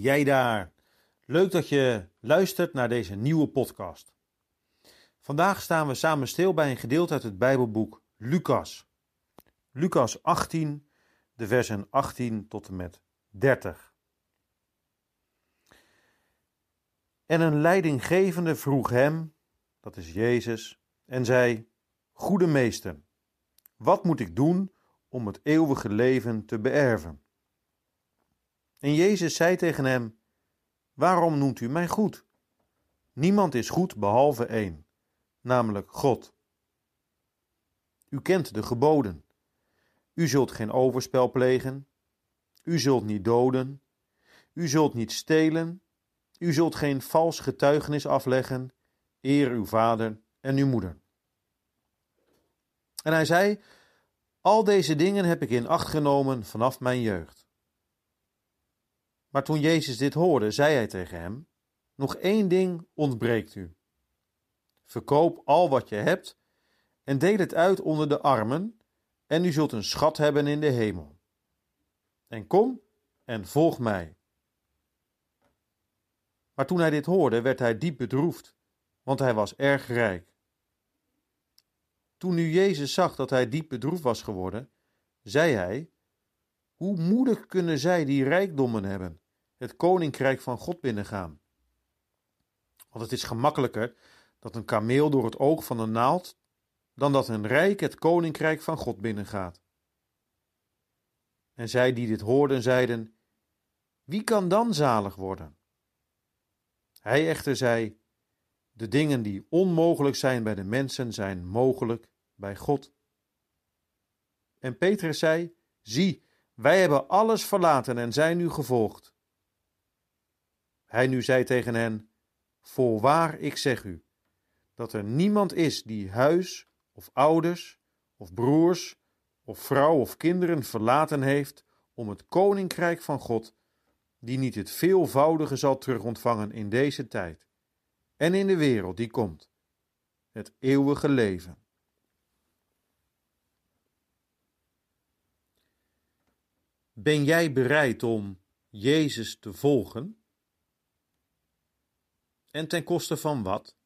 jij daar. Leuk dat je luistert naar deze nieuwe podcast. Vandaag staan we samen stil bij een gedeelte uit het Bijbelboek Lucas. Lucas 18, de versen 18 tot en met 30. En een leidinggevende vroeg hem, dat is Jezus, en zei: Goede meester, wat moet ik doen om het eeuwige leven te beërven? En Jezus zei tegen hem: Waarom noemt u mij goed? Niemand is goed behalve één, namelijk God. U kent de geboden. U zult geen overspel plegen. U zult niet doden. U zult niet stelen. U zult geen vals getuigenis afleggen. Eer uw vader en uw moeder. En hij zei: Al deze dingen heb ik in acht genomen vanaf mijn jeugd. Maar toen Jezus dit hoorde, zei hij tegen hem: Nog één ding ontbreekt u. Verkoop al wat je hebt en deel het uit onder de armen, en u zult een schat hebben in de hemel. En kom en volg mij. Maar toen hij dit hoorde, werd hij diep bedroefd, want hij was erg rijk. Toen nu Jezus zag dat hij diep bedroefd was geworden, zei hij: Hoe moedig kunnen zij die rijkdommen hebben, het koninkrijk van God binnengaan? Want het is gemakkelijker dat een kameel door het oog van een naald, dan dat een rijk het koninkrijk van God binnengaat. En zij die dit hoorden, zeiden: Wie kan dan zalig worden? Hij echter zei: De dingen die onmogelijk zijn bij de mensen, zijn mogelijk bij God. En Petrus zei: Zie, wij hebben alles verlaten en zijn u gevolgd. Hij nu zei tegen hen: Voorwaar, ik zeg u, dat er niemand is die huis of ouders of broers of vrouw of kinderen verlaten heeft om het koninkrijk van God, die niet het veelvoudige zal terugontvangen in deze tijd en in de wereld die komt, het eeuwige leven. Ben jij bereid om Jezus te volgen? En ten koste van wat?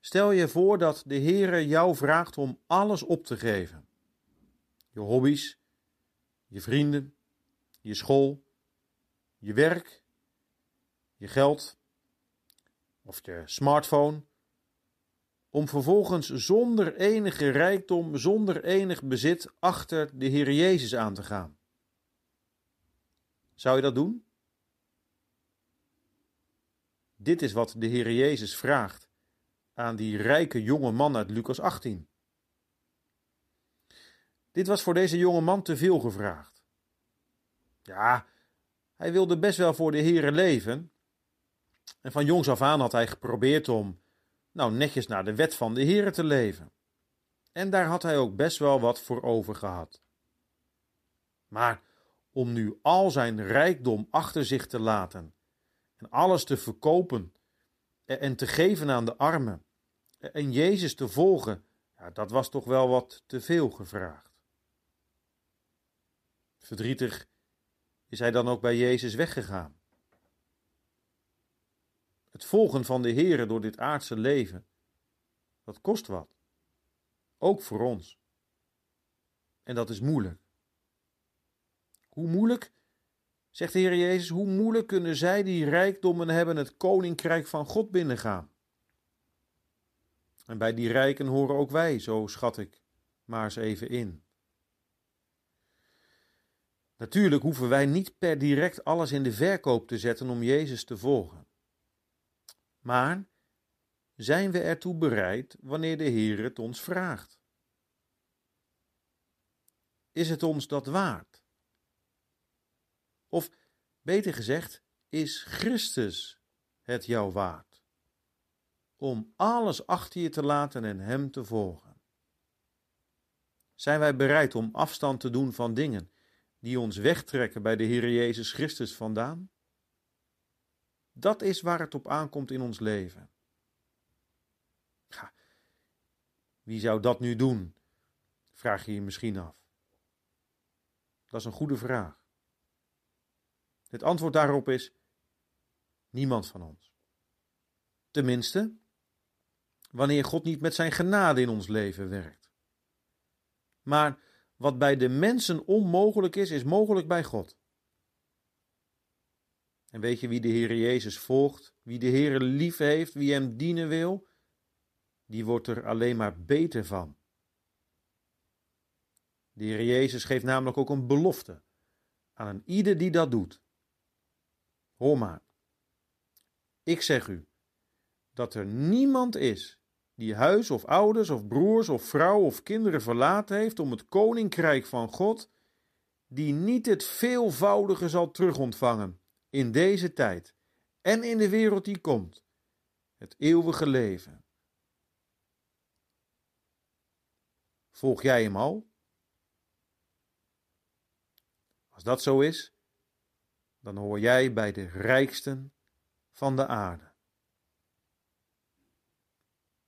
Stel je voor dat de Heere jou vraagt om alles op te geven. Je hobby's, je vrienden, je school, je werk, je geld of je smartphone, om vervolgens zonder enige rijkdom, zonder enig bezit achter de Heer Jezus aan te gaan. Zou je dat doen? Dit is wat de Heer Jezus vraagt aan die rijke jonge man uit Lucas 18. Dit was voor deze jonge man te veel gevraagd. Ja, hij wilde best wel voor de Heere leven. En van jongs af aan had hij geprobeerd om nou netjes naar de wet van de Heere te leven. En daar had hij ook best wel wat voor over gehad. Maar om nu al zijn rijkdom achter zich te laten en alles te verkopen en te geven aan de armen en Jezus te volgen, ja, dat was toch wel wat te veel gevraagd. Verdrietig is hij dan ook bij Jezus weggegaan. Het volgen van de Heere door dit aardse leven, dat kost wat. Ook voor ons. En dat is moeilijk. Hoe moeilijk, zegt de Heer Jezus, hoe moeilijk kunnen zij die rijkdommen hebben het koninkrijk van God binnengaan? En bij die rijken horen ook wij, zo schat ik maar eens even in. Natuurlijk hoeven wij niet per direct alles in de verkoop te zetten om Jezus te volgen. Maar zijn we ertoe bereid wanneer de Heer het ons vraagt? Is het ons dat waard? Of beter gezegd, is Christus het jou waard? Om alles achter je te laten en Hem te volgen. Zijn wij bereid om afstand te doen van dingen die ons wegtrekken bij de Heer Jezus Christus vandaan? Dat is waar het op aankomt in ons leven. wie zou dat nu doen? Vraag je je misschien af. Dat is een goede vraag. Het antwoord daarop is: niemand van ons. Tenminste, wanneer God niet met zijn genade in ons leven werkt. Maar wat bij de mensen onmogelijk is, is mogelijk bij God. En weet je wie de Heer Jezus volgt, wie de Heer lief heeft, wie hem dienen wil? Die wordt er alleen maar beter van. De Heer Jezus geeft namelijk ook een belofte aan ieder die dat doet. Hoor ik zeg u dat er niemand is die huis of ouders of broers of vrouw of kinderen verlaten heeft om het koninkrijk van God, die niet het veelvoudige zal terugontvangen in deze tijd en in de wereld die komt, het eeuwige leven. Volg jij hem al? Als dat zo is, dan hoor jij bij de rijksten van de aarde.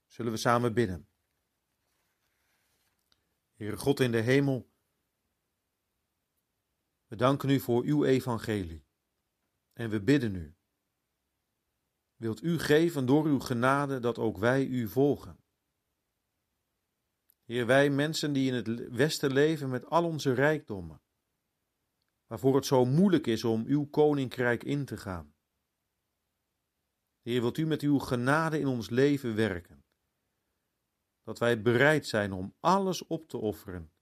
Zullen we samen bidden? Heere God in de hemel, we danken u voor uw evangelie en we bidden u. Wilt u geven door uw genade dat ook wij u volgen? Heer, wij mensen die in het Westen leven met al onze rijkdommen, waarvoor het zo moeilijk is om uw koninkrijk in te gaan. Heer, wilt u met uw genade in ons leven werken, dat wij bereid zijn om alles op te offeren,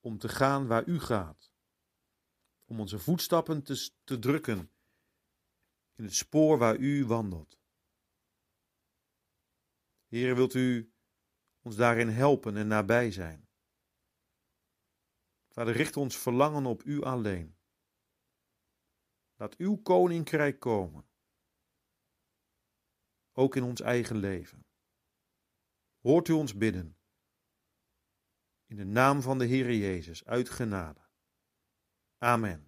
om te gaan waar u gaat, om onze voetstappen te, te drukken in het spoor waar u wandelt. Heer, wilt u ons daarin helpen en nabij zijn? Vader, richt ons verlangen op U alleen. Laat Uw koninkrijk komen, ook in ons eigen leven. Hoort U ons bidden, in de naam van de Heere Jezus, uit genade. Amen.